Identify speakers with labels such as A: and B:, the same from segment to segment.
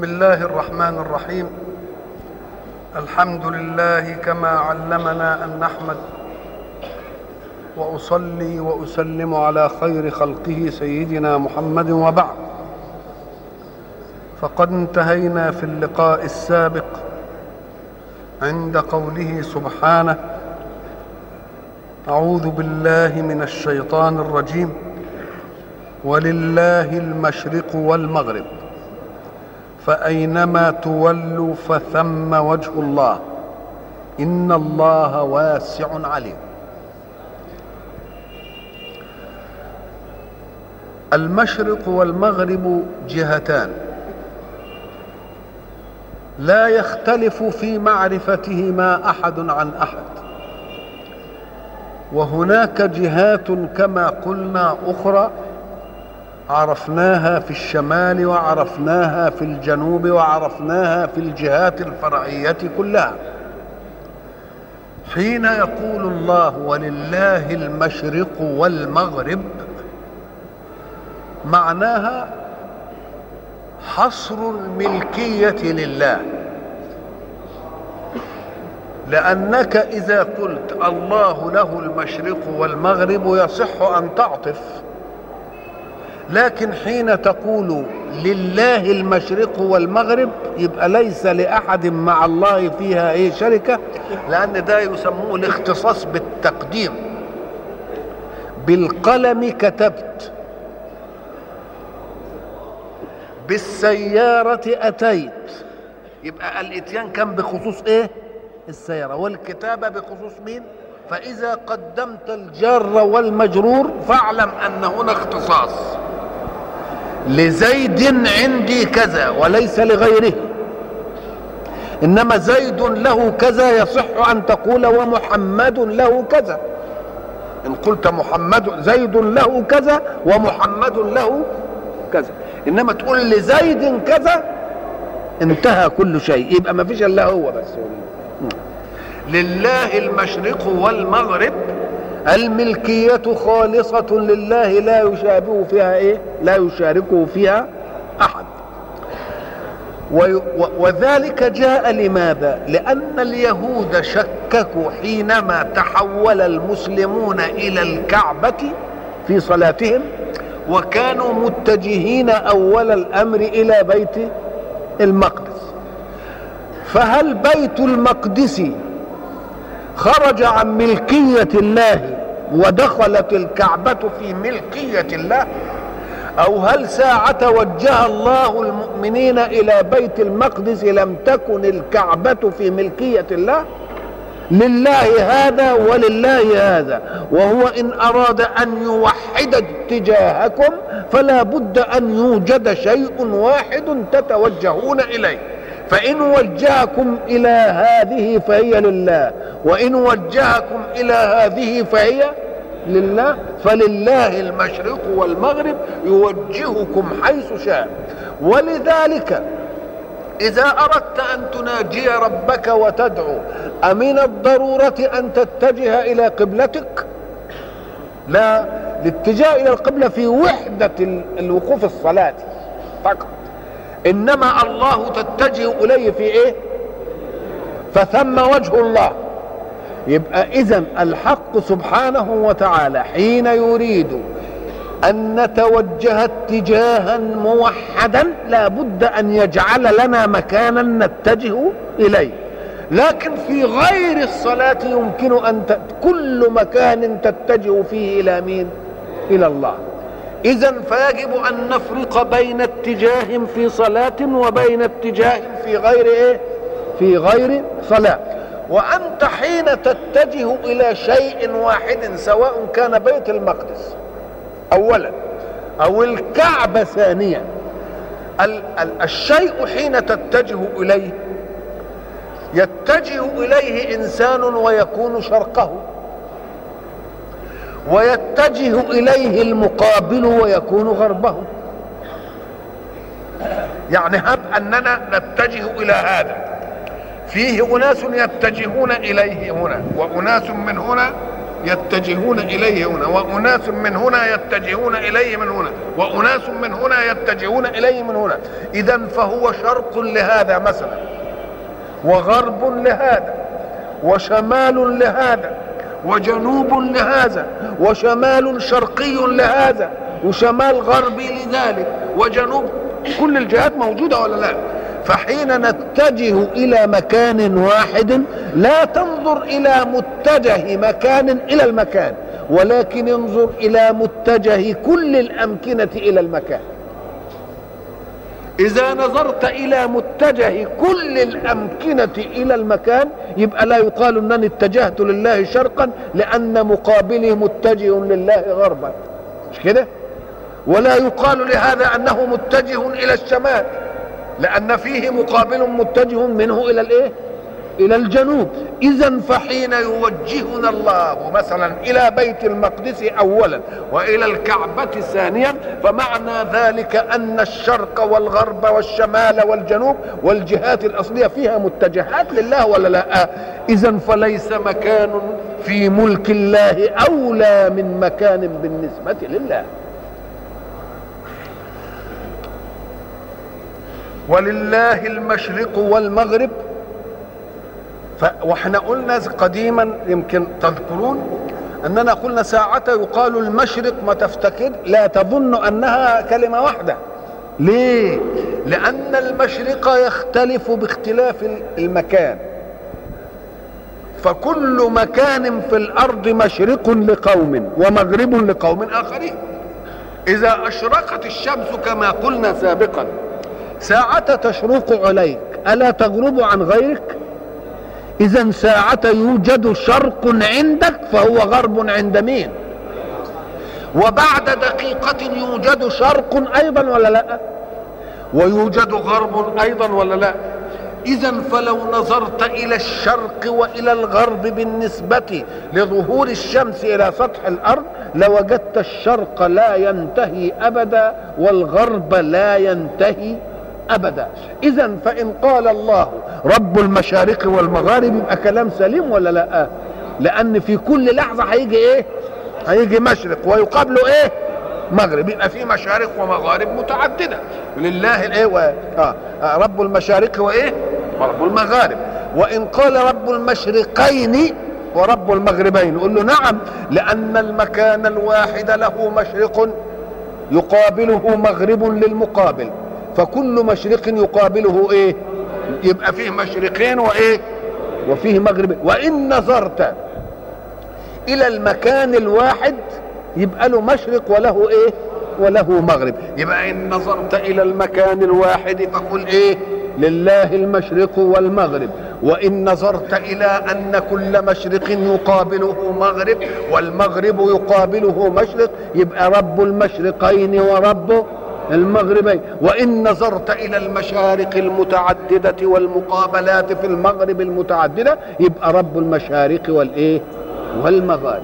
A: بسم الله الرحمن الرحيم. الحمد لله كما علمنا أن نحمد وأصلي وأسلم على خير خلقه سيدنا محمد وبعد. فقد انتهينا في اللقاء السابق عند قوله سبحانه أعوذ بالله من الشيطان الرجيم. ولله المشرق والمغرب. فأينما تولوا فثم وجه الله. إن الله واسع عليم. المشرق والمغرب جهتان. لا يختلف في معرفتهما أحد عن أحد. وهناك جهات كما قلنا أخرى عرفناها في الشمال وعرفناها في الجنوب وعرفناها في الجهات الفرعية كلها. حين يقول الله ولله المشرق والمغرب معناها حصر الملكية لله. لأنك إذا قلت الله له المشرق والمغرب يصح أن تعطف. لكن حين تقول لله المشرق والمغرب يبقى ليس لأحد مع الله فيها إيه شركة؟ لأن ده يسموه الاختصاص بالتقديم بالقلم كتبت بالسيارة أتيت. يبقى الإتيان كان بخصوص إيه؟ السيارة. والكتابة بخصوص مين؟ فإذا قدمت الجار والمجرور فاعلم أن هنا اختصاص. لزيد عندي كذا وليس لغيره. إنما زيد له كذا يصح أن تقول ومحمد له كذا. إن قلت محمد زيد له كذا ومحمد له كذا. إنما تقول لزيد كذا انتهى كل شيء. يبقى ما فيش إلا هو بس. لله المشرق والمغرب. الملكية خالصة لله لا يشابه فيها إيه؟ لا يشاركه فيها أحد. وذلك جاء لماذا؟ لأن اليهود شككوا حينما تحول المسلمون إلى الكعبة في صلاتهم وكانوا متجهين أول الأمر إلى بيت المقدس. فهل بيت المقدس خرج عن ملكية الله ودخلت الكعبة في ملكية الله. أو هل ساعة وجه الله المؤمنين إلى بيت المقدس لم تكن الكعبة في ملكية الله؟ لله هذا ولله هذا وهو إن أراد أن يوحد اتجاهكم فلا بد أن يوجد شيء واحد تتوجهون إليه. فإن وجهكم إلى هذه فهي لله. وإن وجهكم إلى هذه فهي لله. فلله المشرق والمغرب يوجهكم حيث شاء. ولذلك إذا أردت أن تناجي ربك وتدعو أمن الضرورة أن تتجه إلى قبلتك؟ لا الاتجاه إلى القبلة في وحدة الوقوف الصلاة فقط. إنما الله تتجه إليه في إيه فثم وجه الله يبقى اذا الحق سبحانه وتعالى حين يريد أن نتوجه اتجاها موحدا لا بد أن يجعل لنا مكانا نتجه إليه لكن في غير الصلاة يمكن أن. كل مكان تتجه فيه إلى مين؟ إلى الله إذا فيجب أن نفرق بين اتجاه في صلاة وبين اتجاه في غير إيه؟ في غير صلاة وأنت حين تتجه إلى شيء واحد سواء كان بيت المقدس أولا أو الكعبة ثانيا ال- ال- الشيء حين تتجه إليه يتجه إليه إنسان ويكون شرقه ويتجه إليه المقابل ويكون غربه. يعني هب أننا نتجه إلى هذا. فيه أناس يتجهون إليه هنا وأناس من هنا يتجهون إليه هنا وأناس من هنا يتجهون إليه من هنا وأناس من هنا يتجهون إليه من هنا. اذا فهو شرق لهذا مثلا وغرب لهذا وشمال لهذا وجنوب لهذا وشمال شرقي لهذا وشمال غربي لذلك وجنوب كل الجهات موجودة ولا لا؟ فحين نتجه إلى مكان واحد لا تنظر إلى متجه مكان إلى المكان ولكن انظر إلى متجه كل الأمكنة إلى المكان. إذا نظرت إلى متجه كل الأمكنة إلى المكان يبقى لا يقال إنني اتجهت لله شرقا لأن مقابلي متجه لله غربا. مش كده؟ ولا يقال لهذا أنه متجه إلى الشمال لأن فيه مقابل متجه منه إلى الإيه؟ إلى الجنوب اذا فحين يوجهنا الله مثلا إلى بيت المقدس اولا وإلى الكعبة ثانيا فمعنى ذلك أن الشرق والغرب والشمال والجنوب والجهات الأصلية فيها متجهات لله ولا لا اذا فليس مكان في ملك الله أولى من مكان بالنسبة لله ولله المشرق والمغرب. وإحنا قلنا قديما يمكن تذكرون أننا قلنا ساعة يقال المشرق ما تفتكر لا تظن أنها كلمة واحدة. ليه؟ لأن المشرق يختلف باختلاف المكان. فكل مكان في الأرض مشرق لقوم ومغرب لقوم آخرين. إذا أشرقت الشمس كما قلنا سابقا ساعة تشرق عليك ألا تغرب عن غيرك؟ إذا ساعة يوجد شرق عندك فهو غرب عند مين؟ وبعد دقيقة يوجد شرق أيضا ولا لا؟ ويوجد غرب أيضا ولا لا؟ إذا فلو نظرت إلى الشرق وإلى الغرب بالنسبة لظهور الشمس إلى سطح الأرض لوجدت الشرق لا ينتهي أبدا والغرب لا ينتهي أبدا. اذا فإن قال الله رب المشارق والمغارب يبقى كلام سليم ولا لأ؟ لأن في كل لحظة هيجي إيه؟ هيجي مشرق. ويقابله إيه؟ مغرب. يبقى في مشارق ومغارب متعددة. لله الإيه؟ و... آه. آه. رب المشارق وإيه؟ ورب المغارب. وإن قال رب المشرقين ورب المغربين يقول له نعم لأن المكان الواحد له مشرق يقابله مغرب للمقابل. فكل مشرق يقابله إيه؟ يبقى فيه مشرقين وإيه؟ وفيه مغربين وإن نظرت إلى المكان الواحد يبقى له مشرق وله إيه؟ وله مغرب. يبقى إن نظرت إلى المكان الواحد فقل إيه؟ لله المشرق والمغرب. وإن نظرت إلى أن كل مشرق يقابله مغرب والمغرب يقابله مشرق يبقى رب المشرقين ورب المغربين. وإن نظرت إلى المشارق المتعددة والمقابلات في المغرب المتعددة يبقى رب المشارق والإيه؟ والمغارب.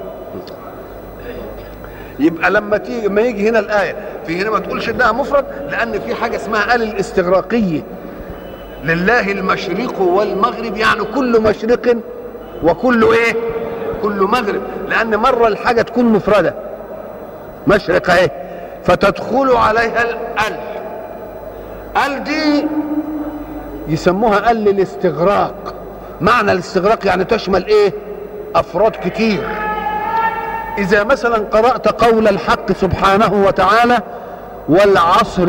A: يبقى لما تيجي ما يجي هنا الآية في هنا ما تقولش إنها مفرد لأن في حاجة اسمها آل الاستغراقية. لله المشرق والمغرب يعني كل مشرق وكل إيه؟ كل مغرب. لأن مرة الحاجة تكون مفردة. مشرق إيه؟ فتدخل عليها ال ال دي يسموها ال الاستغراق معنى الاستغراق يعني تشمل إيه؟ أفراد كتير. إذا مثلا قرأت قول الحق سبحانه وتعالى والعصر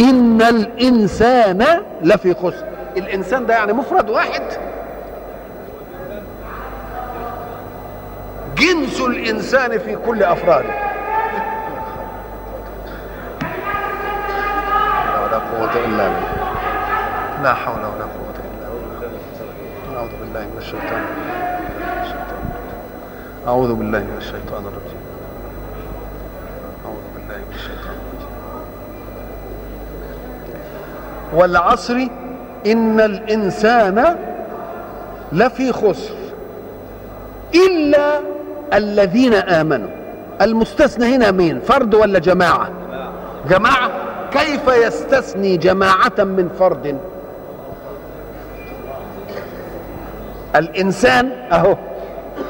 A: إن الإنسان لفي خسر. الإنسان ده يعني مفرد واحد. جنس الإنسان في كل أفراده. قوة إلا بالله. لا حول ولا قوة إلا بالله. أعوذ بالله من الشيطان أعوذ بالله من الشيطان الرجيم. أعوذ بالله من الشيطان الرجيم. والعصر إن الإنسان لفي خسر إلا الذين آمنوا. المستثنى هنا مين؟ فرد ولا جماعة؟ جماعة. كيف يستثني جماعة من فرد؟ الإنسان أهو.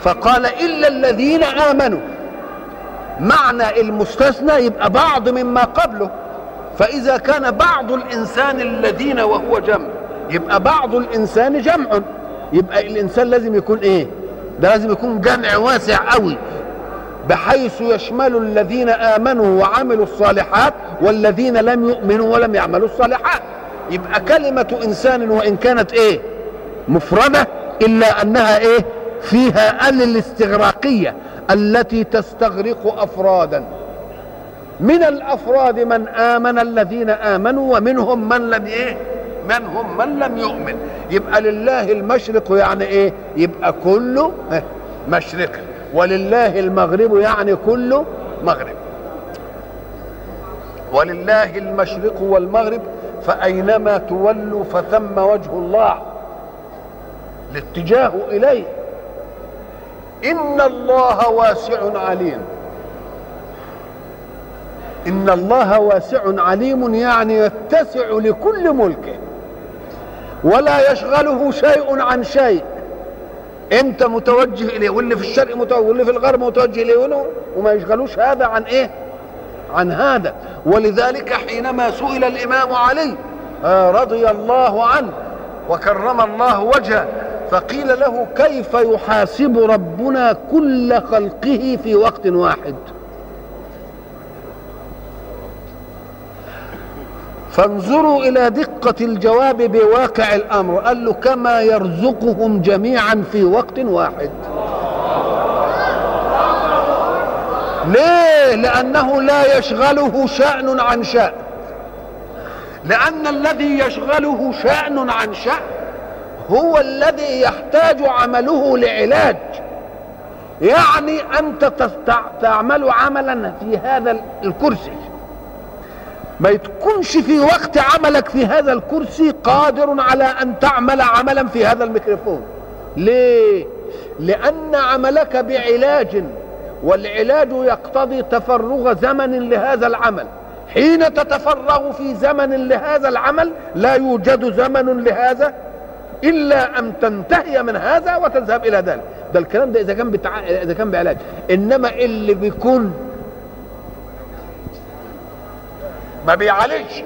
A: فقال إلا الذين آمنوا. معنى المستثنى يبقى بعض مما قبله. فإذا كان بعض الإنسان الذين وهو جمع يبقى بعض الإنسان جمع. يبقى الإنسان لازم يكون إيه؟ ده لازم يكون جمع واسع قوي بحيث يشمل الذين آمنوا وعملوا الصالحات والذين لم يؤمنوا ولم يعملوا الصالحات. يبقى كلمة إنسان وإن كانت إيه؟ مفردة إلا أنها إيه؟ فيها ال الاستغراقية التي تستغرق أفرادا. من الأفراد من آمن الذين آمنوا ومنهم من لم إيه؟ منهم من لم يؤمن. يبقى لله المشرق يعني إيه؟ يبقى كله مشرق. ولله المغرب يعني كله مغرب. ولله المشرق والمغرب فأينما تولوا فثم وجه الله الاتجاه إليه. إن الله واسع عليم. إن الله واسع عليم يعني يتسع لكل ملكه ولا يشغله شيء عن شيء. انت متوجه اليه واللي في الشرق متوجه واللي في الغرب متوجه اليه وما يشغلوش هذا عن إيه؟ عن هذا. ولذلك حينما سئل الإمام علي رضي الله عنه وكرم الله وجهه فقيل له كيف يحاسب ربنا كل خلقه في وقت واحد؟ فانظروا إلى دقة الجواب بواقع الأمر قال له كما يرزقهم جميعا في وقت واحد. ليه؟ لأنه لا يشغله شأن عن شأن. لأن الذي يشغله شأن عن شأن هو الذي يحتاج عمله لعلاج. يعني أنت تعمل عملا في هذا الكرسي. ما تكونش في وقت عملك في هذا الكرسي قادر على أن تعمل عملا في هذا الميكروفون. ليه؟ لأن عملك بعلاج والعلاج يقتضي تفرغ زمن لهذا العمل. حين تتفرغ في زمن لهذا العمل لا يوجد زمن لهذا إلا أن تنتهي من هذا وتذهب إلى ذلك. ده الكلام ده إذا كان بتع... إذا كان بعلاج. إنما اللي بيكون ما بيعالجش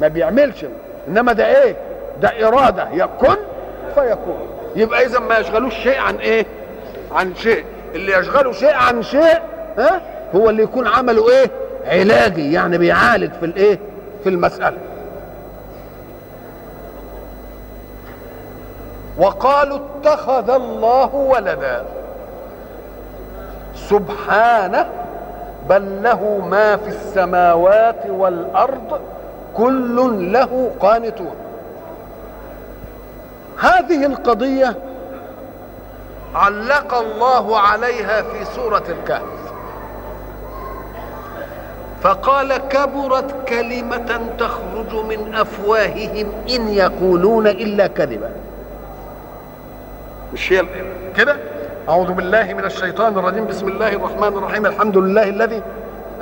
A: ما بيعملش. إنما ده إيه؟ ده إرادة. يكن فيكون. يبقى إذا ما يشغلوش شيء عن إيه؟ عن شيء. اللي يشغله شيء عن شيء ها؟ هو اللي يكون عمله إيه؟ علاجي يعني بيعالج في الإيه؟ في المسألة. وقالوا اتخذ الله ولدا. سبحانه بل له ما في السماوات والأرض كل له قانتون. هذه القضية علق الله عليها في سورة الكهف. فقال كبرت كلمة تخرج من أفواههم إن يقولون إلا كذبا. مش هي كده؟ أعوذ بالله من الشيطان الرجيم. بسم الله الرحمن الرحيم. الحمد لله الذي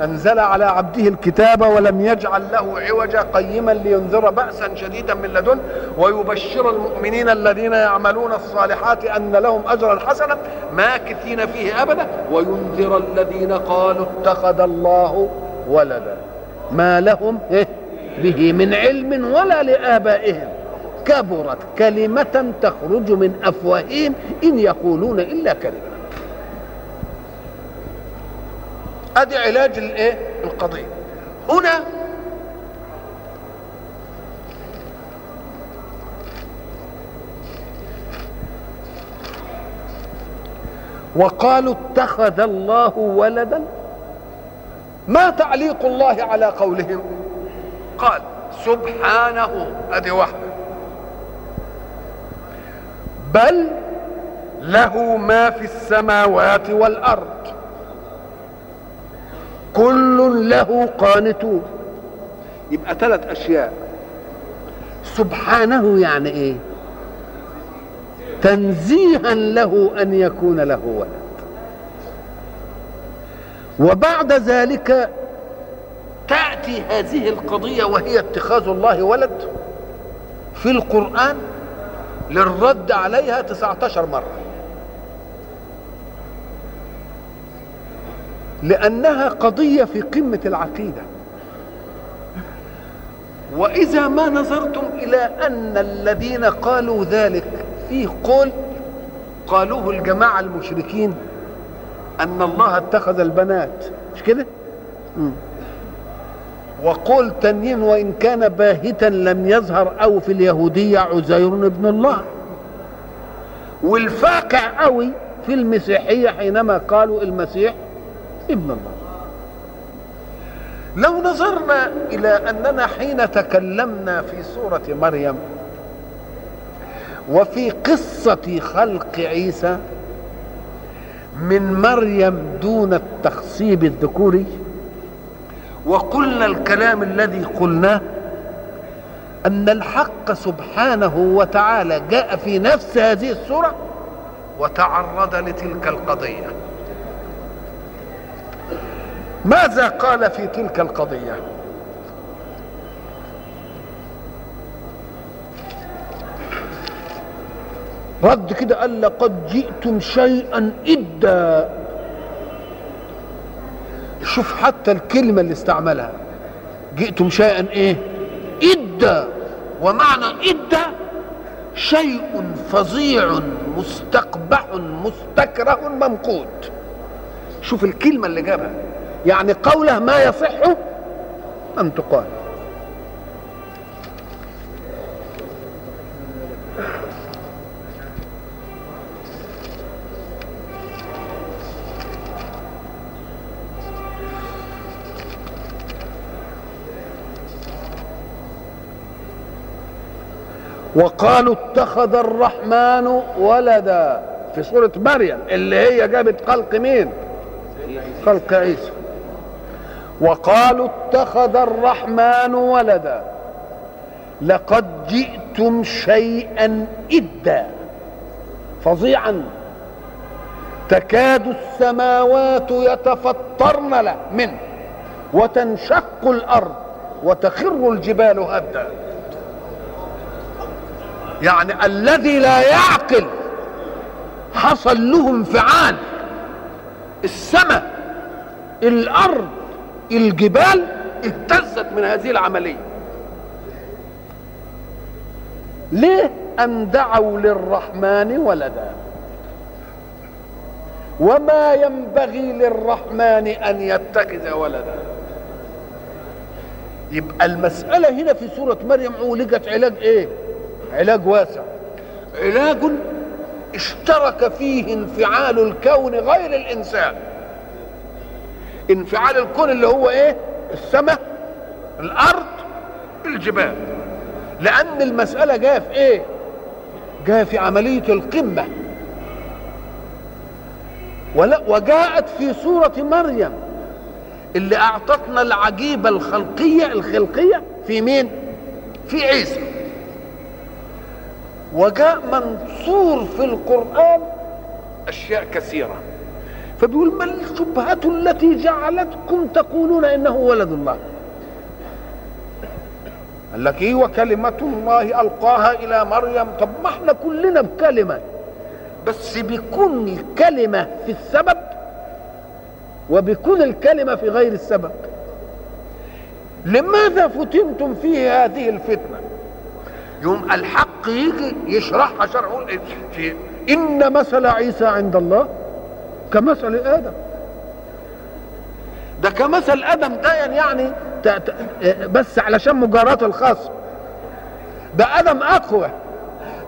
A: أنزل على عبده الكتاب ولم يجعل له عوجا قيما لينذر بأسا شديدا من لدن ويبشر المؤمنين الذين يعملون الصالحات أن لهم أجرا حسنا ماكثين فيه أبدا. وينذر الذين قالوا اتخذ الله ولدا. ما لهم به من علم ولا لآبائهم. كبرت كلمة تخرج من أفواههم إن يقولون إلا كذبا. أدي علاج الإيه؟ القضية. هنا وقالوا اتخذ الله ولدا. ما تعليق الله على قولهم؟ قال سبحانه ادي واحدة. بل له ما في السماوات والأرض. كل له قانتون. يبقى ثلاث أشياء. سبحانه يعني إيه؟ تنزيها له أن يكون له ولد. وبعد ذلك تأتي هذه القضية وهي اتخاذ الله ولد في القرآن. للرد عليها 19 مرة. لأنها قضية في قمة العقيدة. وإذا ما نظرتم إلى أن الذين قالوا ذلك فيه قول قالوه الجماعة المشركين أن الله اتخذ البنات مش كده؟ وقول تانيين وإن كان باهتا لم يظهر أو في اليهودية عزير ابن الله. والفاقع قوي في المسيحية حينما قالوا المسيح ابن الله. لو نظرنا إلى أننا حين تكلمنا في سورة مريم وفي قصة خلق عيسى من مريم دون التخصيب الذكوري وقلنا الكلام الذي قلناه أن الحق سبحانه وتعالى جاء في نفس هذه السورة وتعرض لتلك القضية. ماذا قال في تلك القضية؟ رد كده قال لقد جئتم شيئا إدا. شوف حتى الكلمة اللي استعملها. جئتم شيئا إيه؟ إدا ومعنى إدا شيء فظيع مستقبح مستكره ممقوت شوف الكلمة اللي جابها. يعني قوله ما يصح أن تقال. وقالوا اتخذ الرحمن ولدا. في سورة مريم اللي هي جابت خلق مين؟ خلق عيسى. وقالوا اتخذ الرحمن ولدا. لقد جئتم شيئا إدا. فظيعا. تكاد السماوات يتفطرن له منه. وتنشق الأرض وتخر الجبال هدا. يعني الذي لا يعقل. حصل له انفعال السماء الأرض الجبال اهتزت من هذه العملية. ليه أن دعوا للرحمن ولدا؟ وما ينبغي للرحمن أن يتخذ ولدا. يبقى المسألة هنا في سورة مريم عولجت علاج إيه؟ علاج واسع. علاج اشترك فيه انفعال الكون غير الإنسان. انفعال الكون اللي هو إيه؟ السماء الأرض الجبال. لأن المسألة جاية في إيه؟ جاية في عملية القمة. ولا وجاءت في سورة مريم. اللي أعطتنا العجيبة الخلقية الخلقية في مين؟ في عيسى. وجاء منصور في القرآن. أشياء كثيرة. فبيقول ما الشبهة التي جعلتكم تقولون إنه ولد الله؟ قال لك إيه وكلمة الله ألقاها إلى مريم. طب ما إحنا كلنا بكلمة. بس بيكون الكلمة في السبب وبيكون الكلمة في غير السبب. لماذا فتنتم فيه هذه الفتنة؟ يوم الحق يجي يشرحها شرح في إن مثل عيسى عند الله كمثل آدم. ده كمثل آدم ده يعني بس علشان مجاراة الخصم ده آدم أقوى.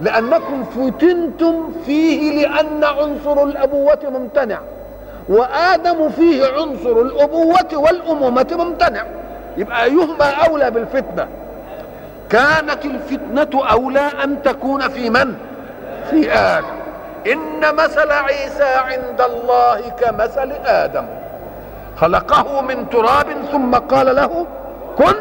A: لأنكم فتنتم فيه لأن عنصر الأبوة ممتنع. وآدم فيه عنصر الأبوة والأمومة ممتنع. يبقى أيهما أولى بالفتنة؟ كانت الفتنة أولى أن تكون في من؟ في آدم. إن مثل عيسى عند الله كمثل آدم. خلقه من تراب ثم قال له كن.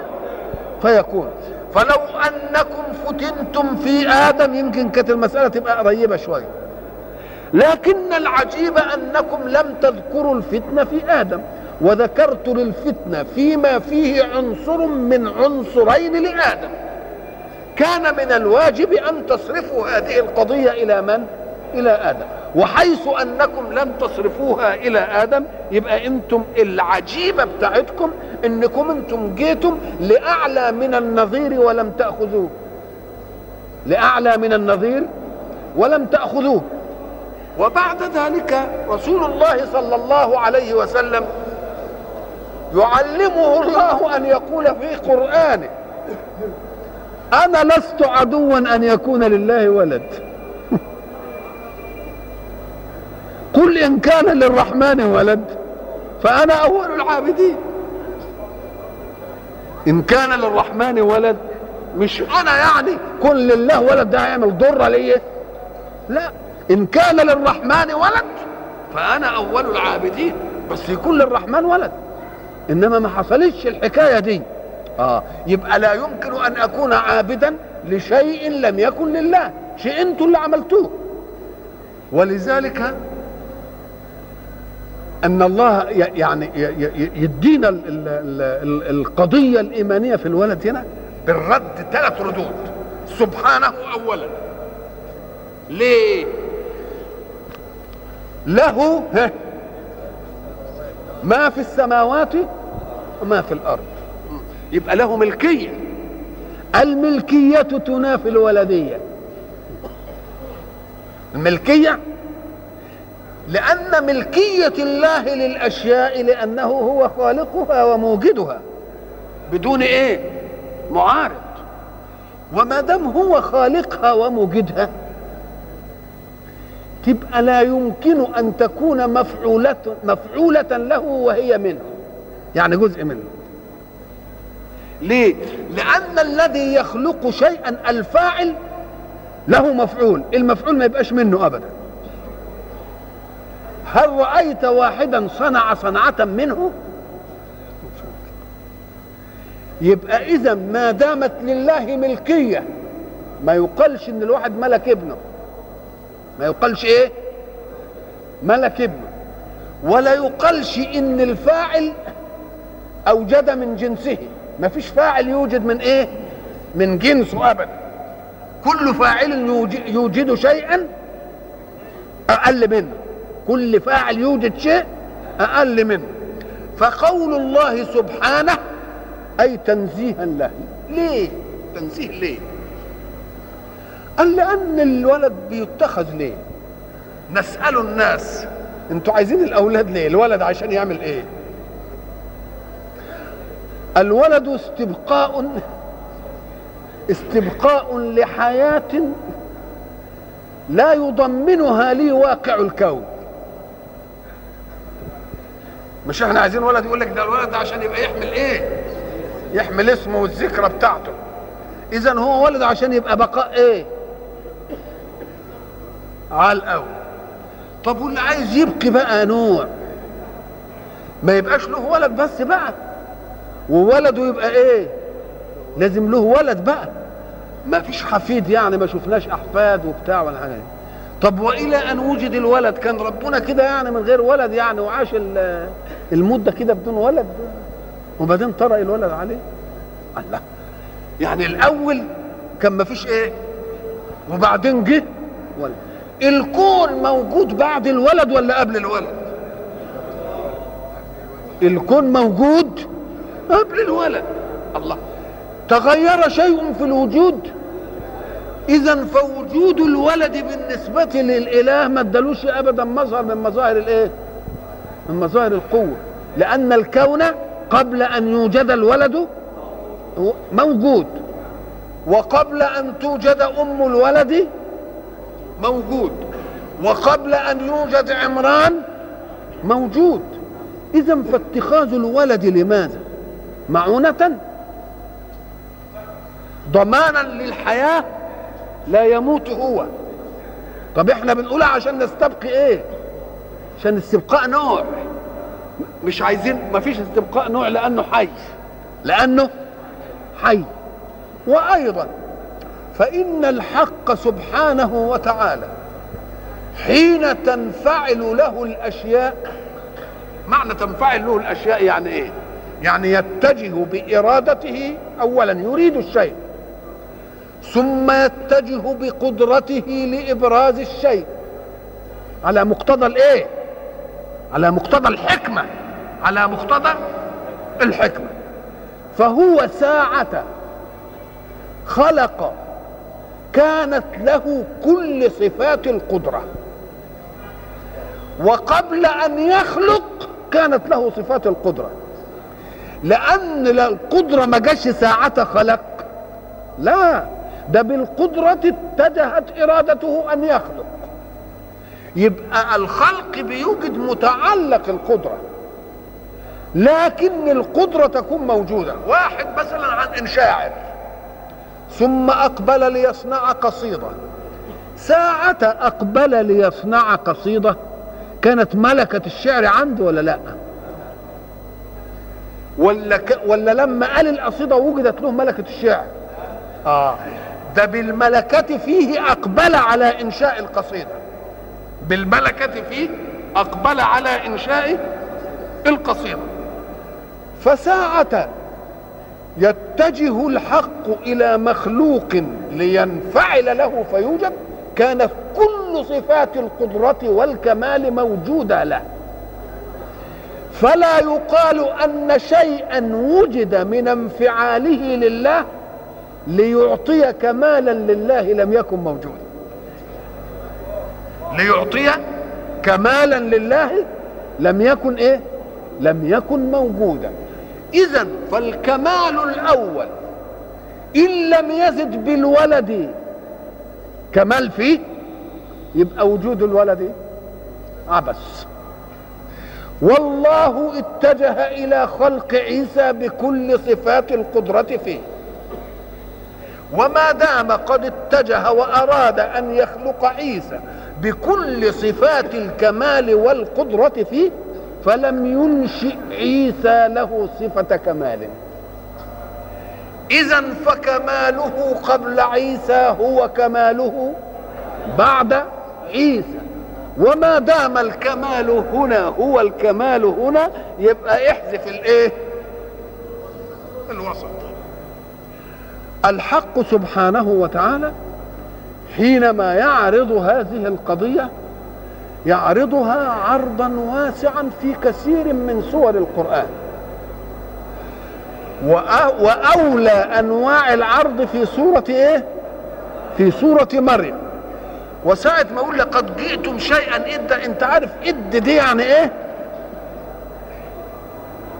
A: فيكون. فلو أنكم فتنتم في آدم يمكن كانت المسألة تبقى قريبة شوية. لكن العجيب أنكم لم تذكروا الفتنة في آدم وذكرت للفتنة فيما فيه عنصر من عنصرين لآدم. كان من الواجب أن تصرفوا هذه القضية إلى من؟ إلى آدم. وحيث أنكم لم تصرفوها إلى آدم يبقى أنتم العجيبة بتاعتكم إنكم أنتم جيتم لأعلى من النظير ولم تأخذوه. لأعلى من النظير ولم تأخذوه. وبعد ذلك رسول الله صلى الله عليه وسلم يعلمه الله أن يقول في قرآنه أنا لست عدوا أن يكون لله ولد. قل إن كان للرحمن ولد فأنا أول العابدين. إن كان للرحمن ولد مش أنا يعني كن لله ولد ده هيعمل ضره ليا لا. إن كان للرحمن ولد فأنا أول العابدين بس يكون للرحمن ولد. إنما ما حصلتش الحكاية دي. آه. يبقى لا يمكن أن أكون عابدا لشيء لم يكن لله. شيء أنتم اللي عملتوه. ولذلك أن الله يعني يدينا القضية الإيمانية في الولد هنا بالرد ثلاث ردود. سبحانه اولا. ليه؟ له ما في السماوات وما في الأرض. يبقى له ملكية. الملكية تنافي الولدية. الملكية؟ لأن ملكية الله للأشياء لأنه هو خالقها وموجدها. بدون إيه؟ معارض. وما دام هو خالقها وموجدها تبقى لا يمكن أن تكون مفعولة مفعولة له وهي منه. يعني جزء منه. ليه؟ لأن الذي يخلق شيئا الفاعل له مفعول المفعول ما يبقاش منه أبدا. هل رأيت واحدا صنع صنعة منه؟ يبقى إذا ما دامت لله ملكية ما يقالش إن الواحد ملك ابنه. ما يقالش إيه؟ ملك ابنه. ولا يقالش إن الفاعل أوجد من جنسه. ما فيش فاعل يوجد من إيه؟ من جنسه أبدا كل فاعل يوجد شيئا أقل منه. كل فاعل يوجد شيء أقل منه. فقول الله سبحانه أي تنزيها له. ليه؟ تنزيه ليه؟ قال لأن الولد بيتخذ ليه؟ نسأل الناس. أنتوا عايزين الأولاد ليه؟ الولد عشان يعمل إيه؟ الولد استبقاء استبقاء لحياة لا يضمنها لي واقع الكون. مش إحنا عايزين ولد يقول لك ده الولد ده عشان يبقى يحمل إيه؟ يحمل اسمه والذكرى بتاعته. إذا هو ولد عشان يبقى بقاء إيه؟ على الأول طب واللي عايز يبقي بقى نوع ما يبقاش له ولد بس بقى وولده يبقى إيه؟ لازم له ولد بقى. ما فيش حفيد يعني ما شفناش أحفاد وبتاع ولا حاجة. طب وإلى أن وجد الولد؟ كان ربنا كده يعني من غير ولد يعني وعاش المدة كده بدون ولد. وبعدين طرأ الولد عليه. الله. يعني الأول كان ما فيش إيه؟ وبعدين جه ولد. الكون موجود بعد الولد ولا قبل الولد؟ الكون موجود قبل الولد الله. تغير شيء في الوجود؟ اذا فوجود الولد بالنسبة للإله ما ادالوش ابدا مظهر من مظاهر الإيه؟ من مظاهر القوة. لأن الكون قبل أن يوجد الولد موجود. وقبل أن توجد أم الولد موجود. وقبل أن يوجد عمران موجود. اذا فاتخاذ الولد لماذا؟ معونة. ضمانا للحياة لا يموت هو. طب إحنا بنقولها عشان نستبقي إيه؟ عشان استبقاء نوع. مش عايزين ما فيش استبقاء نوع لأنه حي. لأنه حي. وأيضا فإن الحق سبحانه وتعالى حين تنفعل له الأشياء معنى تنفعل له الأشياء يعني إيه؟ يعني يتجه بإرادته اولا يريد الشيء ثم يتجه بقدرته لإبراز الشيء. على مقتضى الإيه؟ على مقتضى الحكمة. على مقتضى الحكمة. فهو ساعة خلق كانت له كل صفات القدرة. وقبل أن يخلق كانت له صفات القدرة. لأن القدرة ما جاش ساعة خلق. لا ده بالقدرة اتجهت إرادته أن يخلق. يبقى الخلق بيوجد متعلق القدرة لكن القدرة تكون موجودة. واحد مثلا عن شاعر ثم أقبل ليصنع قصيدة. ساعة أقبل ليصنع قصيدة كانت ملكة الشعر عنده ولا لأ؟ ولا ك... ولا لما قال القصيدة وجدت له ملكة الشعر. آه. ده بالملكة فيه أقبل على إنشاء القصيدة. بالملكة فيه أقبل على إنشاء القصيدة. فساعة يتجه الحق إلى مخلوق لينفعل له فيوجد كانت كل صفات القدرة والكمال موجودة له. فلا يقال أن شيئا وجد من انفعاله لله ليعطي كمالا لله لم يكن موجودا. ليعطي كمالا لله لم يكن إيه؟ لم يكن موجودا. اذا فالكمال الأول إن لم يزد بالولد كمال فيه يبقى وجود الولد عبث. والله اتجه إلى خلق عيسى بكل صفات القدرة فيه. وما دام قد اتجه وأراد أن يخلق عيسى بكل صفات الكمال والقدرة فيه فلم ينشئ عيسى له صفة كمال. إذا فكماله قبل عيسى هو كماله بعد عيسى. وما دام الكمال هنا هو الكمال هنا يبقى احذف الايه؟ الوسط. الحق سبحانه وتعالى حينما يعرض هذه القضية يعرضها عرضا واسعا في كثير من سور القرآن. وأولى أنواع العرض في سورة إيه؟ في سورة مريم. وساعة ما أقول لقد جئتم شيئا اد إنت عارف إد دي يعني إيه؟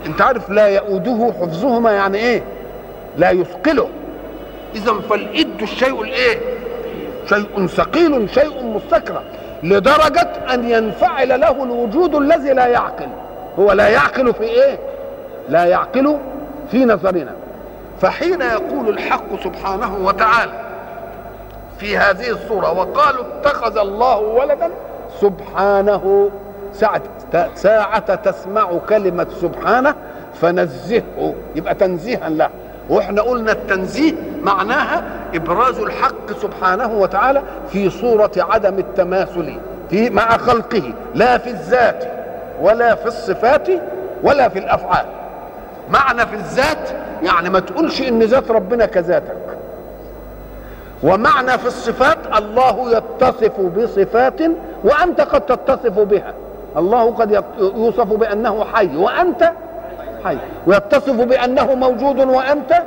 A: إنت عارف لا يؤوده حفظهما يعني إيه؟ لا يثقله. اذا فالإد الشيء الإيه؟ شيء ثقيل شيء مستكرة لدرجة أن ينفعل له الوجود الذي لا يعقل. هو لا يعقل في إيه؟ لا يعقل في نظرنا. فحين يقول الحق سبحانه وتعالى في هذه الصورة. وقالوا اتخذ الله ولدا سبحانه. ساعة, ساعة تسمع كلمة سبحانه فنزهه. يبقى تنزيها له. وإحنا قلنا التنزيه معناها إبراز الحق سبحانه وتعالى في صورة عدم التماثل في مع خلقه. لا في الذات ولا في الصفات ولا في الأفعال. معنى في الذات يعني ما تقولش إن ذات ربنا كذاتك ومعنى في الصفات الله يتصف بصفات وأنت قد تتصف بها. الله قد يوصف بأنه حي وأنت حي. ويتصف بأنه موجود وأنت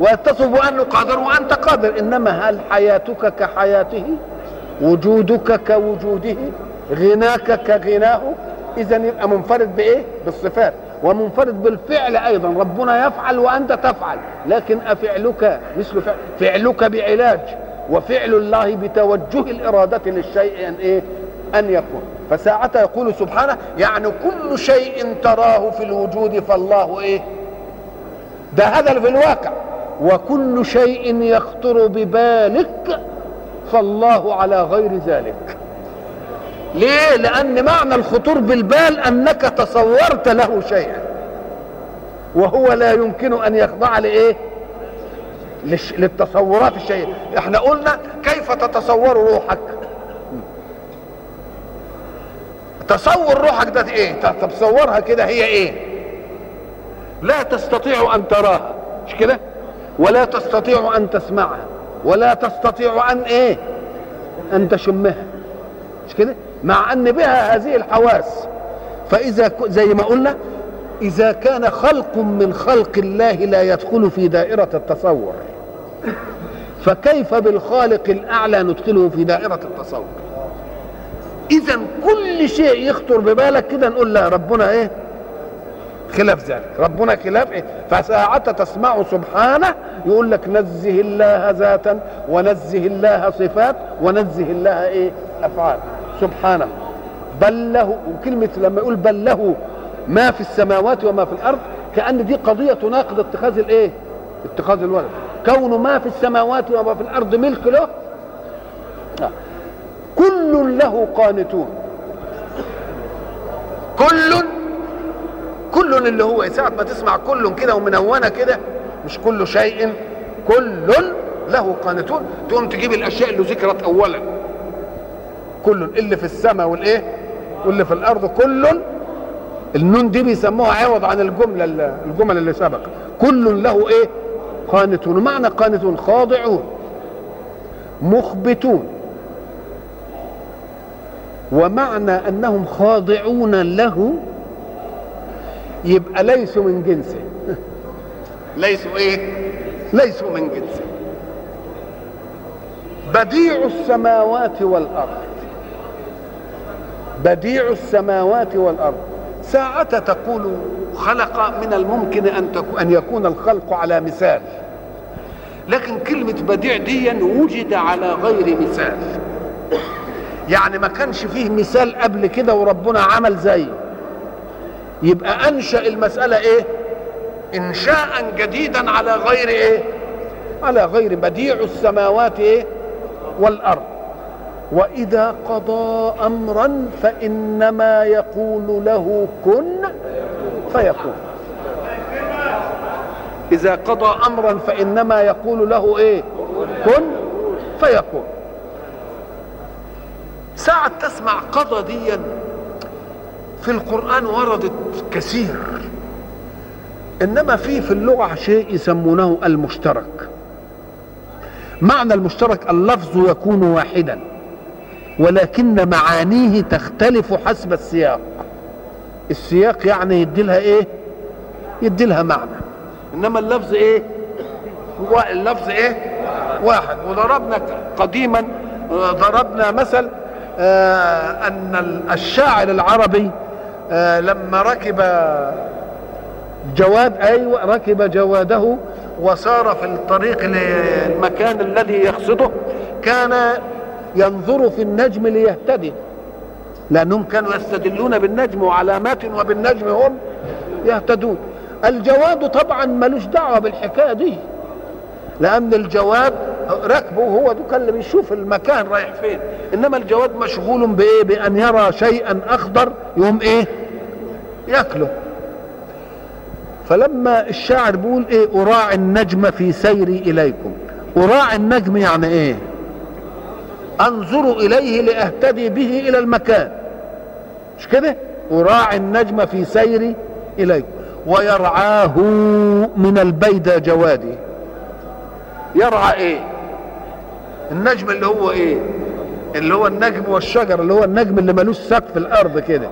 A: ويتصف بأنه قادر وأنت قادر. إنما هل حياتك كحياته؟ وجودك كوجوده؟ غناك كغناه؟ اذا يبقى منفرد بإيه؟ بالصفات. ومنفرد بالفعل أيضا. ربنا يفعل وأنت تفعل. لكن أفعلك مثل فعل فعلك بعلاج. وفعل الله بتوجه الإرادة للشيء أن إيه؟ أن يكون. فساعة يقول سبحانه يعني كل شيء تراه في الوجود فالله إيه؟ ده هذا في الواقع. وكل شيء يخطر ببالك فالله على غير ذلك. ليه؟ لأن معنى الخطور بالبال أنك تصورت له شيئا. وهو لا يمكن أن يخضع لإيه؟ للتصورات الشيء إحنا قلنا كيف تتصور روحك؟ تصور روحك ده إيه؟ تتصورها كده هي إيه؟ لا تستطيع أن تراها. مش كده؟ ولا تستطيع أن تسمعها. ولا تستطيع أن إيه؟ أن تشمها. مش كده؟ مع أن بها هذه الحواس. فإذا ك- زي ما قلنا إذا كان خلق من خلق الله لا يدخل في دائرة التصور. فكيف بالخالق الأعلى ندخله في دائرة التصور؟ إذا كل شيء يخطر ببالك كده نقول لا ربنا إيه؟ خلاف ذلك. ربنا خلاف إيه؟ فساعة تسمع سبحانه يقول لك نزه الله ذاتا ونزه الله صفات ونزه الله إيه؟ أفعال. سبحانه. بل له وكلمة لما يقول بل له ما في السماوات وما في الأرض كأن دي قضية تناقض اتخاذ الإيه؟ اتخاذ الولد. كون ما في السماوات وما في الأرض ملك له. لا. كل له قانتون. كل كل اللي هو ساعة ما تسمع كل كده ومنونة كده مش كل شيء كل له قانتون. تقوم تجيب الأشياء اللي ذكرت اولا. كل اللي في السماء والإيه؟ واللي في الأرض كل النون دي بيسموها عوض عن الجملة الجمل اللي سبق. كل له إيه؟ قانتون. معنى قانتون خاضعون مخبتون. ومعنى أنهم خاضعون له يبقى ليسوا من جنسه. ليسوا إيه؟ ليسوا من جنسه. بديع السماوات والأرض. بديع السماوات والأرض. ساعة تقول خلق من الممكن أن أن يكون الخلق على مثال. لكن كلمة بديع دي وجد على غير مثال. يعني ما كانش فيه مثال قبل كده وربنا عمل زيه يبقى أنشأ المسألة إيه؟ انشاء جديدا على غير إيه؟ على غير بديع السماوات إيه؟ والأرض. وإذا قضى أمرا فإنما يقول له كن فيكون. إذا قضى أمرا فإنما يقول له إيه؟ كن فيكون. ساعة تسمع قضى ديا. في القرآن وردت كثير. إنما في في اللغة شيء يسمونه المشترك. معنى المشترك اللفظ يكون واحدا. ولكن معانيه تختلف حسب السياق. السياق يعني يدي لها إيه؟ يدي لها معنى. إنما اللفظ إيه؟ هو اللفظ إيه؟ واحد. وضربنا قديما ضربنا مثل آه، أن الشاعر العربي آه، لما ركب جواد أيوه ركب جواده وسار في الطريق للمكان الذي يقصده كان ينظر في النجم ليهتدي. لانهم كانوا يستدلون بالنجم وعلامات وبالنجم هم يهتدون. الجواد طبعا ملوش دعوة بالحكاية دي. لأن الجواد ركبه هو ده اللي بيشوف المكان رايح فين. إنما الجواد مشغول بإيه؟ بأن يرى شيئا أخضر يقوم إيه؟ يأكله. فلما الشاعر بيقول إيه؟ أراعي النجم في سيري إليكم. أراعي النجم يعني إيه؟ أنظر إليه لأهتدي به إلى المكان. مش كده؟ أراعي النجم في سيري اليكم ويرعاه من البيدى جوادي. يرعى إيه؟ النجم اللي هو إيه؟ اللي هو النجم والشجر اللي هو النجم اللي ملوش سقف في الأرض كده.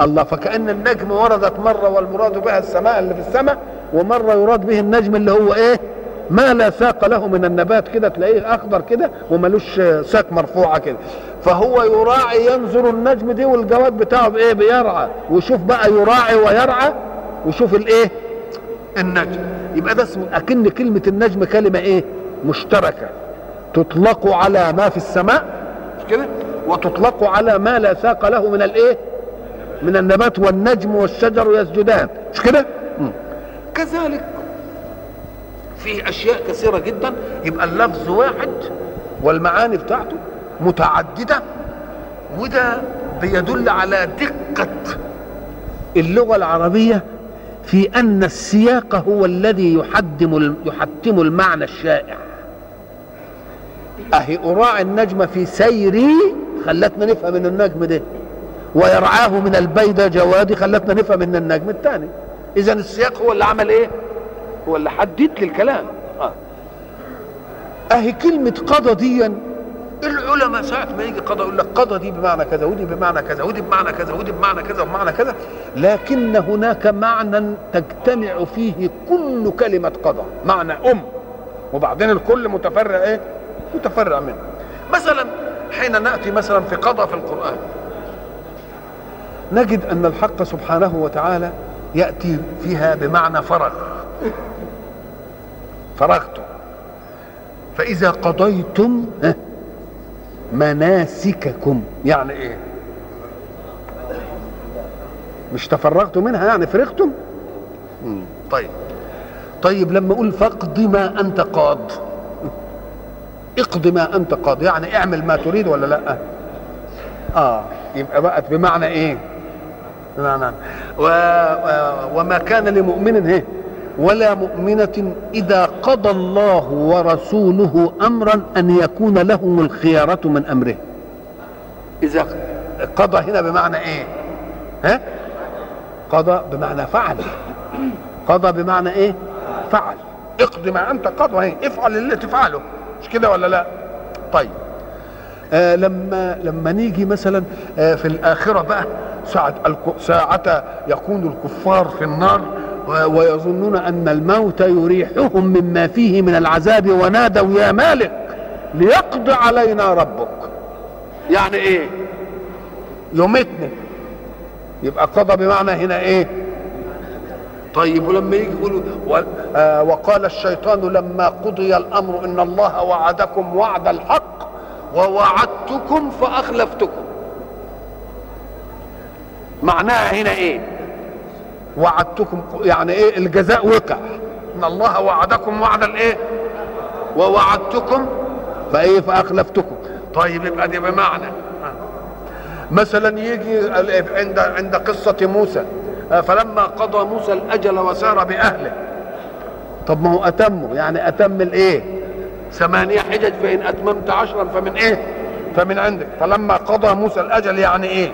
A: الله فكأن النجم وردت مرة والمراد بها السماء اللي في السماء ومرة يراد به النجم اللي هو إيه؟ ما لا ساق له من النبات كده تلاقيه أخضر كده وملوش ساق مرفوعة كده. فهو يراعي ينظر النجم دي والجواد بتاعه بإيه؟ بيرعى. ويشوف بقى يراعي ويرعى ويشوف الإيه؟ النجم. يبقى ده اسمه أكن كلمة النجم كلمة إيه؟ مشتركة. تطلق على ما في السماء مش كده؟ وتطلق على ما لا ساق له من الإيه؟ من النبات والنجم والشجر يسجدان مش كده. كذلك في أشياء كثيرة جدا يبقى اللفظ واحد والمعاني بتاعته متعددة وده بيدل على دقة اللغة العربية في أن السياق هو الذي يحدم يحتم المعنى الشائع. أهي اراعي النجم في سيري خلتنا نفهم إن النجم ده ويرعاه من البيدى جوادي خلتنا نفهم إن النجم الثاني اذا السياق هو اللي عمل إيه؟ هو اللي حدد لي الكلام. آه. أهي كلمة قضى ديا العلماء ساعة ما يجي قضاء يقول لك قضى دي بمعنى كذا ودي بمعنى كذا ودي بمعنى كذا ودي بمعنى كذا وبمعنى كذا. لكن هناك معنى تجتمع فيه كل كلمة قضى معنى أم. وبعدين الكل متفرع إيه؟ متفرع منه. مثلا حين نأتي مثلا في قضى في القرآن نجد أن الحق سبحانه وتعالى يأتي فيها بمعنى فرغ فرغتم فإذا قضيتم مناسككم. يعني إيه؟ مش تفرغتم منها يعني فرغتم؟ طيب. طيب لما أقول فاقض ما أنت قاض. اقض ما أنت قاض. يعني اعمل ما تريد ولا لأ؟ آه. يبقى بقت بمعنى إيه؟ بمعنى و... و... وما كان لمؤمن هي ولا مؤمنة إذا قضى الله ورسوله أمرا أن يكون لهم الخيارة من أمره. إذا قضى هنا بمعنى إيه؟ ها؟ قضى بمعنى فعل. قضى بمعنى إيه؟ فعل. اقضي ما أنت قضى هي افعل اللي تفعله. مش كده ولا لا؟ طيب. آه لما لما نيجي مثلا آه في الآخرة بقى ساعة ساعة يكون الكفار في النار ويظنون أن الموت يريحهم مما فيه من العذاب ونادوا يا مالك ليقضي علينا ربك. يعني إيه؟ يمتنا يبقى قضى بمعنى هنا إيه؟ طيب ولما يجي يقولوا آه وقال الشيطان لما قضي الأمر إن الله وعدكم وعد الحق ووعدتكم فأخلفتكم. معناها هنا إيه؟ وعدتكم يعني إيه الجزاء وقع. إن الله وعدكم وعد الإيه؟ ووعدتكم فايه فاخلفتكم طيب يبقى دي بمعنى. مثلا يجي عند عند قصة موسى. فلما قضى موسى الأجل وسار بأهله. طب ما هو أتمه يعني أتم الإيه؟ ثمانية حجج فإن أتممت عشرا فمن إيه؟ فمن عندك. فلما قضى موسى الأجل يعني إيه؟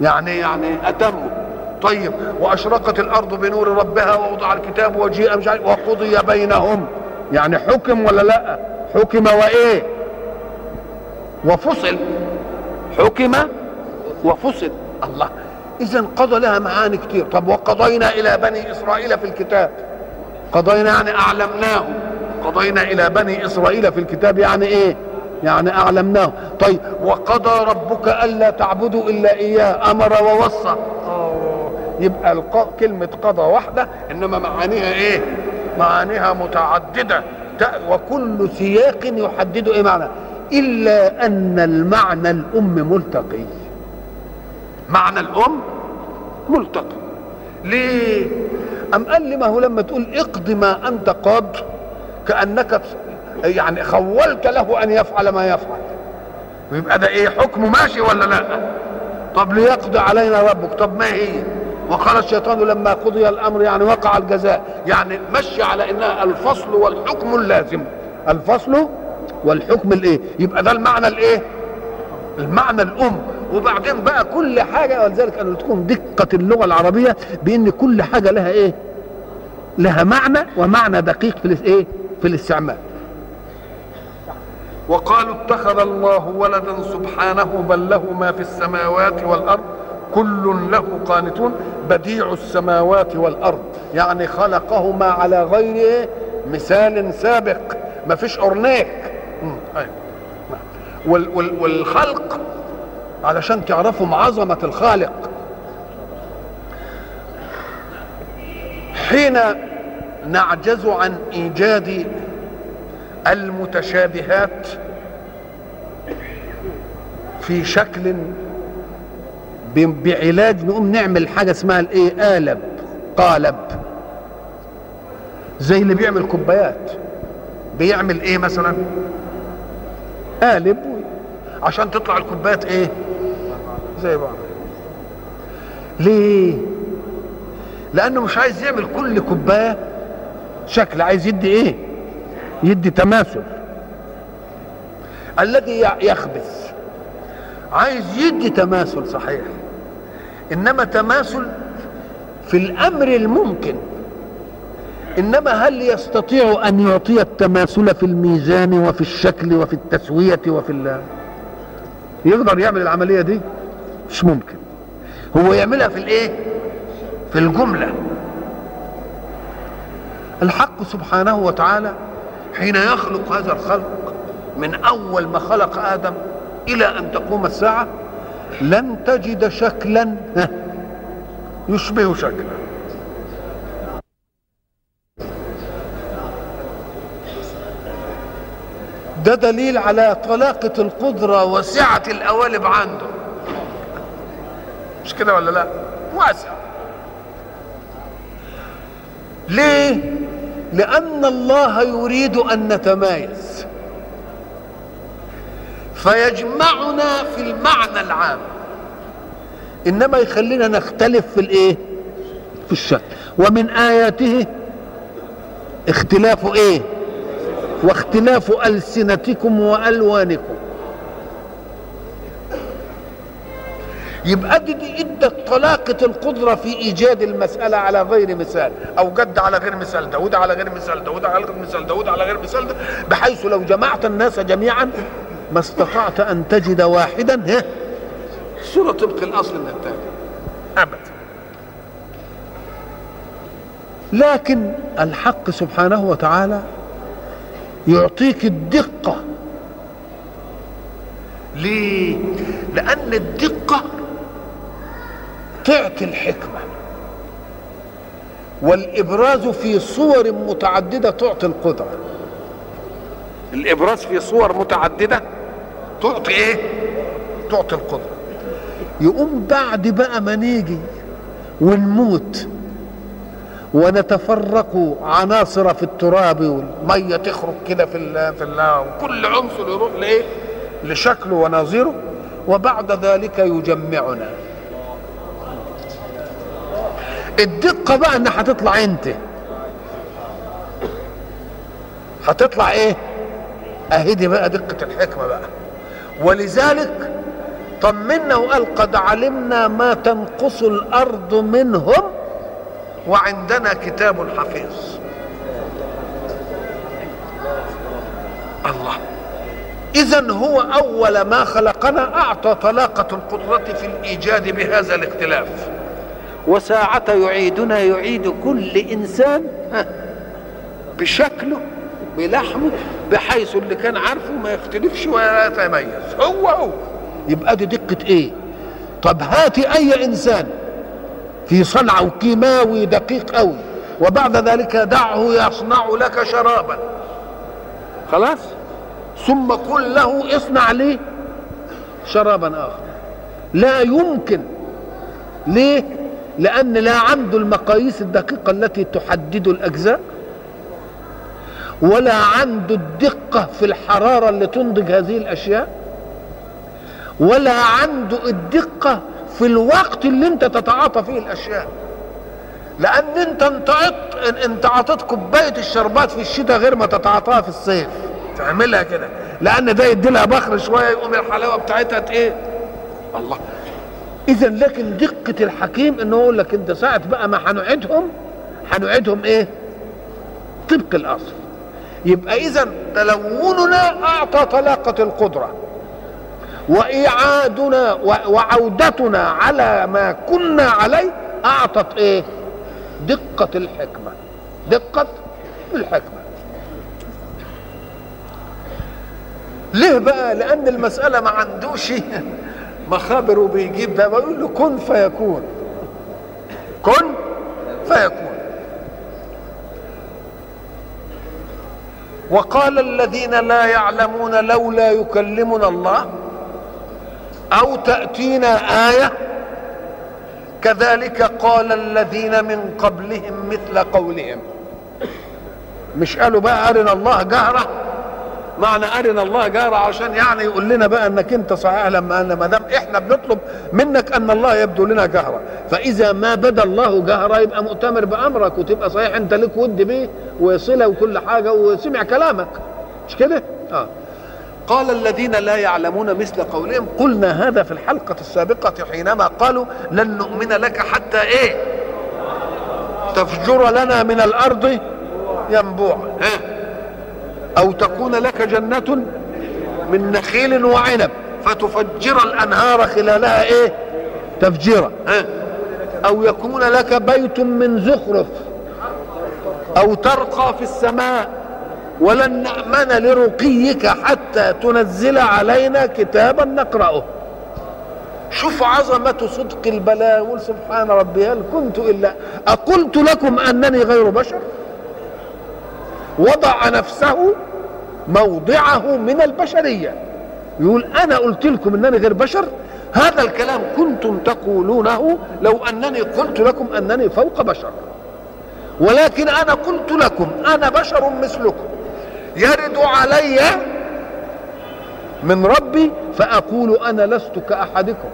A: يعني يعني أتمه. طيب وأشرقت الأرض بنور ربها ووضع الكتاب وجيء مش عارف وقضي بينهم. يعني حكم ولا لا؟ حكم وإيه؟ وفصل. حكم وفصل. الله. اذا قضى لها معاني كتير. طب وقضينا إلى بني إسرائيل في الكتاب. قضينا يعني أعلمناهم. قضينا إلى بني إسرائيل في الكتاب يعني إيه؟ يعني اعلمناه طيب وقضى ربك ألا تعبدوا إلا إياه أمر ووصى. يبقى. كلمة قضى واحدة إنما معانيها إيه؟ معانيها متعددة وكل سياق يحدد إيه معنى إلا أن المعنى الأم ملتقي معنى الأم ملتقي ليه؟ أم قال لي ما هو لما تقول اقض ما أنت قاض كأنك يعني خولت له أن يفعل ما يفعل ويبقى ده إيه حكمه ماشي ولا لا؟ طب ليقضي علينا ربك طب ما هي؟ وقال الشيطان لما قضي الأمر يعني وقع الجزاء يعني مشي على انها الفصل والحكم اللازم. الفصل والحكم الإيه؟ يبقى ده المعنى الإيه؟ المعنى الأم. وبعدين بقى كل حاجة ولذلك أن تكون دقة اللغة العربية بإن كل حاجة لها إيه؟ لها معنى ومعنى دقيق في الايه في الاستعمال. وقالوا اتخذ الله ولدا سبحانه بل له ما في السماوات والأرض كل له قانتون بديع السماوات والأرض. يعني خلقهما على غير مثال سابق. ما فيش أورنيك. وال وال والخلق علشان تعرفوا عظمة الخالق. حين نعجز عن إيجاد المتشابهات في شكل بعلاج نقوم نعمل حاجة اسمها الايه؟ قالب قالب. زي اللي بيعمل كوبايات. بيعمل إيه مثلا؟ قالب عشان تطلع الكوبايات إيه؟ زي بعض. ليه؟ لأنه مش عايز يعمل كل كوباية شكل عايز يدي إيه؟ يدي تماثل. الذي يخبث. عايز يدي تماثل صحيح. إنما تماثل في الأمر الممكن. إنما هل يستطيع أن يعطي التماثل في الميزان وفي الشكل وفي التسوية وفي الله يقدر يعمل العملية دي؟ مش ممكن. هو يعملها في الإيه؟ في الجملة. الحق سبحانه وتعالى حين يخلق هذا الخلق من أول ما خلق آدم إلى أن تقوم الساعة لن تجد شكلا. يشبه شكله ده دليل على طلاقة القدرة وسعة القوالب عنده. مش كده ولا لا؟ واسع. ليه؟ لأن الله يريد أن نتمايز. فيجمعنا في المعنى العام. إنما يخلينا نختلف في الإيه؟ في الشكل. ومن آياته اختلاف إيه؟ واختلاف ألسنتكم وألوانكم. يبقى دي, دي ادت طلاقة القدرة في إيجاد المسألة على غير مثال. أو جد على غير مثال داود على غير مثال داود على غير مثال داود على غير مثال ده بحيث لو جمعت الناس جميعا ما استطعت أن تجد واحدا ها؟ صورة طبق الأصل من التالي. أبدا لكن الحق سبحانه وتعالى يعطيك الدقة. ليه؟ لأن الدقة تعطي الحكمة. والإبراز في صور متعددة تعطي القدرة. الإبراز في صور متعددة تعطي إيه؟ تعطي القدرة يقوم بعد بقى ما نيجي ونموت ونتفرق عناصر في التراب والمية تخرج كده في ال في ال وكل عنصر يروح لإيه؟ لشكله ونظيره وبعد ذلك يجمعنا. الدقة بقى إن هتطلع أنت. هتطلع إيه؟ اهي دي بقى دقة الحكمة بقى. ولذلك طمنا وقال قد علمنا ما تنقص الأرض منهم وعندنا كتاب حفيظ. الله. اذا هو أول ما خلقنا أعطى طلاقة القدرة في الإيجاد بهذا الاختلاف. وساعة يعيدنا يعيد كل إنسان بشكله بلحمه بحيث اللي كان عارفه ما يختلفش ولا يتميز. هو هو. يبقى دي دقة إيه؟ طب هاتي أي إنسان في صنعة كيماوي دقيق قوي وبعد ذلك دعه يصنع لك شرابا. خلاص؟ ثم قل له اصنع لي شرابا آخر. لا يمكن. ليه؟ لأن لا عنده المقاييس الدقيقة التي تحدد الأجزاء. ولا عنده الدقة في الحرارة اللي تنضج هذه الأشياء؟ ولا عنده الدقة في الوقت اللي انت تتعاطى فيه الأشياء؟ لأن انت انت انت عطيت كوباية الشربات في الشتاء غير ما تتعاطاها في الصيف. تعملها كده. لأن ده يدي لها بخر شوية يقوم الحلاوة بتاعتها إيه؟ الله. اذا لكن دقة الحكيم انه يقول لك أنت ساعة بقى ما هنعيدهم هنعيدهم إيه؟ طبق الأصل. يبقى إذا تلوننا أعطى طلاقة القدرة. وايعادنا وعودتنا على ما كنا عليه أعطت إيه؟ دقة الحكمة. دقة الحكمة. ليه بقى؟ لأن المسألة ما عندوش مخابر وبيجيب ده. بقول له كن فيكون. كن فيكون. وقال الذين لا يعلمون لولا يكلمنا الله أو تأتينا آية كذلك قال الذين من قبلهم مثل قولهم. مش قالوا بقى أرنا الله جهرة؟ معنى أرنا الله جهره عشان يعني يقول لنا بقى إنك أنت صحيح لما أنا ما دام إحنا بنطلب منك أن الله يبدو لنا جهره فإذا ما بدا الله جهره يبقى مؤتمر بأمرك وتبقى صحيح أنت لك ود بيه وصلة وكل حاجة وسمع كلامك. مش كده؟ آه. قال الذين لا يعلمون مثل قولهم قلنا هذا في الحلقة السابقة حينما قالوا لن نؤمن لك حتى إيه؟ تفجر لنا من الأرض ينبوع ها أو تكون لك جنة من نخيل وعنب فتفجر الأنهار خلالها إيه؟ تفجيرا. ها أو يكون لك بيت من زخرف أو ترقى في السماء ولن نأمن لرقيك حتى تنزل علينا كتابا نقرأه. شوف عظمة صدق البلاء يقول سبحان ربي هل كنت إلا أقلت لكم أنني غير بشر؟ وضع نفسه موضعه من البشرية. يقول أنا قلت لكم أنني غير بشر؟ هذا الكلام كنتم تقولونه لو أنني قلت لكم أنني فوق بشر. ولكن أنا قلت لكم أنا بشر مثلكم. يرد علي من ربي فأقول أنا لست كأحدكم.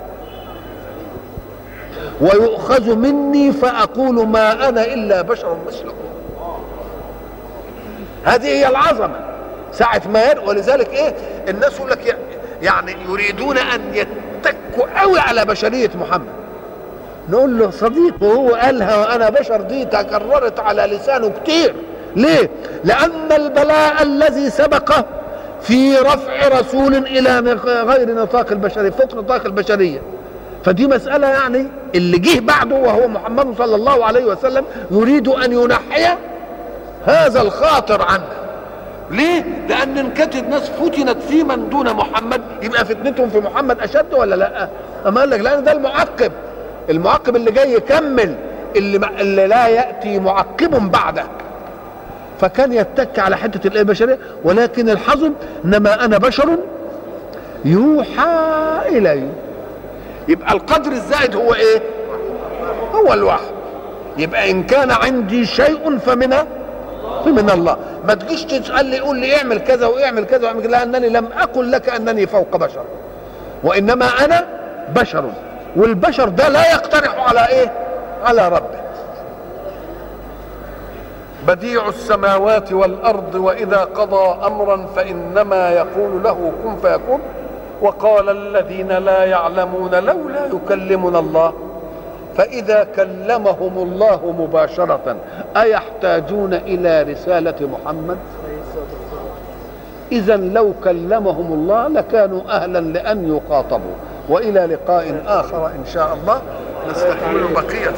A: ويؤخذ مني فأقول ما أنا إلا بشر مثلكم. هذه هي العظمة. ساعة ما. ولذلك إيه؟ الناس يقول لك يعني يريدون أن يتكوا قوي على بشرية محمد. نقول له صديق وهو قالها وأنا بشر دي تكررت على لسانه كتير. ليه؟ لأن البلاء الذي سبقه في رفع رسول إلى غير نطاق البشرية فوق نطاق البشرية. فدي مسألة يعني اللي جه بعده وهو محمد صلى الله عليه وسلم يريد أن ينحي هذا الخاطر عنه. ليه؟ لأن إن كانت الناس فتنت في من دون محمد. يبقى فتنتهم في محمد أشد ولا لأ؟ أما قال لك لأن ده المعقب. المعقب اللي جاي يكمل اللي, اللي لا يأتي معقب بعده. فكان يتك على حتة الإيه البشرية ولكن الحظم إنما أنا بشر يوحى إلي. يبقى القدر الزائد هو إيه؟ هو الوحي. يبقى إن كان عندي شيء فمن فمن الله. ما تجيش تسأل لي قول لي اعمل كذا واعمل كذا واعمل كذا. لانني لم أقل لك أنني فوق بشر وإنما أنا بشر والبشر ده لا يقترح على إيه؟ على ربه. بديع السماوات والأرض وإذا قضى أمرا فإنما يقول له كن فيكون. وقال الذين لا يعلمون لولا يكلمنا الله. فإذا كلمهم الله مباشرة أيحتاجون إلى رسالة محمد؟ إذا لو كلمهم الله لكانوا أهلا لأن يخاطبوا. وإلى لقاء آخر إن شاء الله. نستكمل بقية.